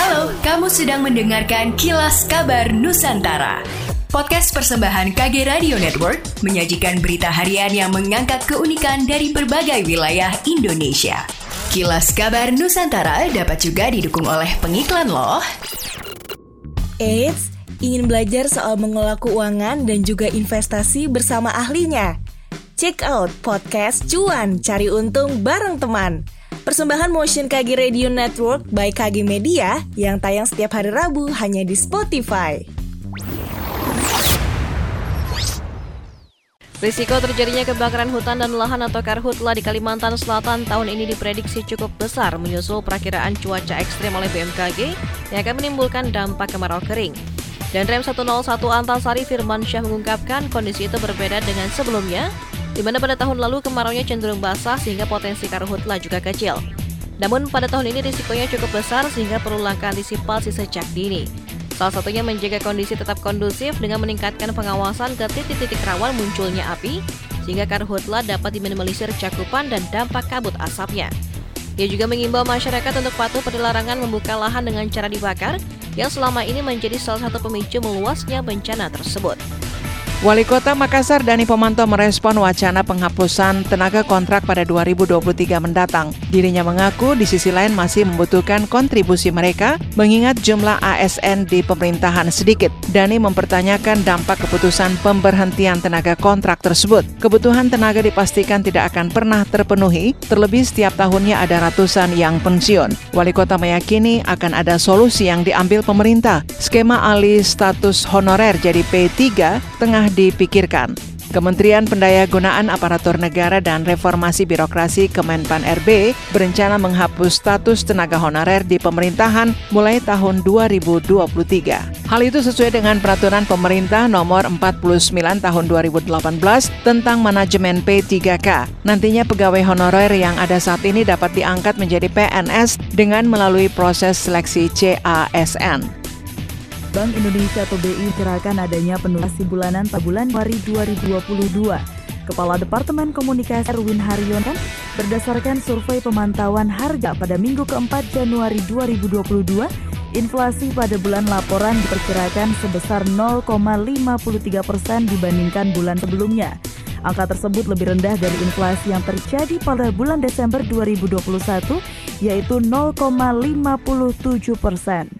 Halo, kamu sedang mendengarkan Kilas Kabar Nusantara. Podcast persembahan KG Radio Network menyajikan berita harian yang mengangkat keunikan dari berbagai wilayah Indonesia. Kilas Kabar Nusantara dapat juga didukung oleh pengiklan loh. Eits, ingin belajar soal mengelola keuangan dan juga investasi bersama ahlinya? Check out podcast Cuan Cari Untung bareng teman. Persembahan Motion KG Radio Network by KG Media yang tayang setiap hari Rabu hanya di Spotify. Risiko terjadinya kebakaran hutan dan lahan atau karhutla di Kalimantan Selatan tahun ini diprediksi cukup besar menyusul perakiraan cuaca ekstrim oleh BMKG yang akan menimbulkan dampak kemarau kering. Dan Rem 101 Antasari Firman Syah mengungkapkan kondisi itu berbeda dengan sebelumnya, di mana pada tahun lalu kemaraunya cenderung basah sehingga potensi karhutla juga kecil. Namun pada tahun ini risikonya cukup besar sehingga perlu langkah antisipasi sejak dini. Salah satunya menjaga kondisi tetap kondusif dengan meningkatkan pengawasan ke titik-titik rawan munculnya api, sehingga karhutla dapat diminimalisir cakupan dan dampak kabut asapnya. Ia juga mengimbau masyarakat untuk patuh pada larangan membuka lahan dengan cara dibakar, yang selama ini menjadi salah satu pemicu meluasnya bencana tersebut. Wali Kota Makassar Dani Pomanto merespon wacana penghapusan tenaga kontrak pada 2023 mendatang. Dirinya mengaku di sisi lain masih membutuhkan kontribusi mereka mengingat jumlah ASN di pemerintahan sedikit. Dani mempertanyakan dampak keputusan pemberhentian tenaga kontrak tersebut. Kebutuhan tenaga dipastikan tidak akan pernah terpenuhi, terlebih setiap tahunnya ada ratusan yang pensiun. Wali Kota meyakini akan ada solusi yang diambil pemerintah. Skema alih status honorer jadi P3 tengah dipikirkan. Kementerian Pendayagunaan Aparatur Negara dan Reformasi Birokrasi Kemenpan RB berencana menghapus status tenaga honorer di pemerintahan mulai tahun 2023. Hal itu sesuai dengan peraturan pemerintah nomor 49 tahun 2018 tentang manajemen P3K. Nantinya pegawai honorer yang ada saat ini dapat diangkat menjadi PNS dengan melalui proses seleksi CASN. Bank Indonesia atau BI cerahkan adanya penurunan bulanan pada bulan Januari 2022. Kepala Departemen Komunikasi Erwin Haryono berdasarkan survei pemantauan harga pada minggu keempat Januari 2022, inflasi pada bulan laporan diperkirakan sebesar 0,53 persen dibandingkan bulan sebelumnya. Angka tersebut lebih rendah dari inflasi yang terjadi pada bulan Desember 2021, yaitu 0,57 persen.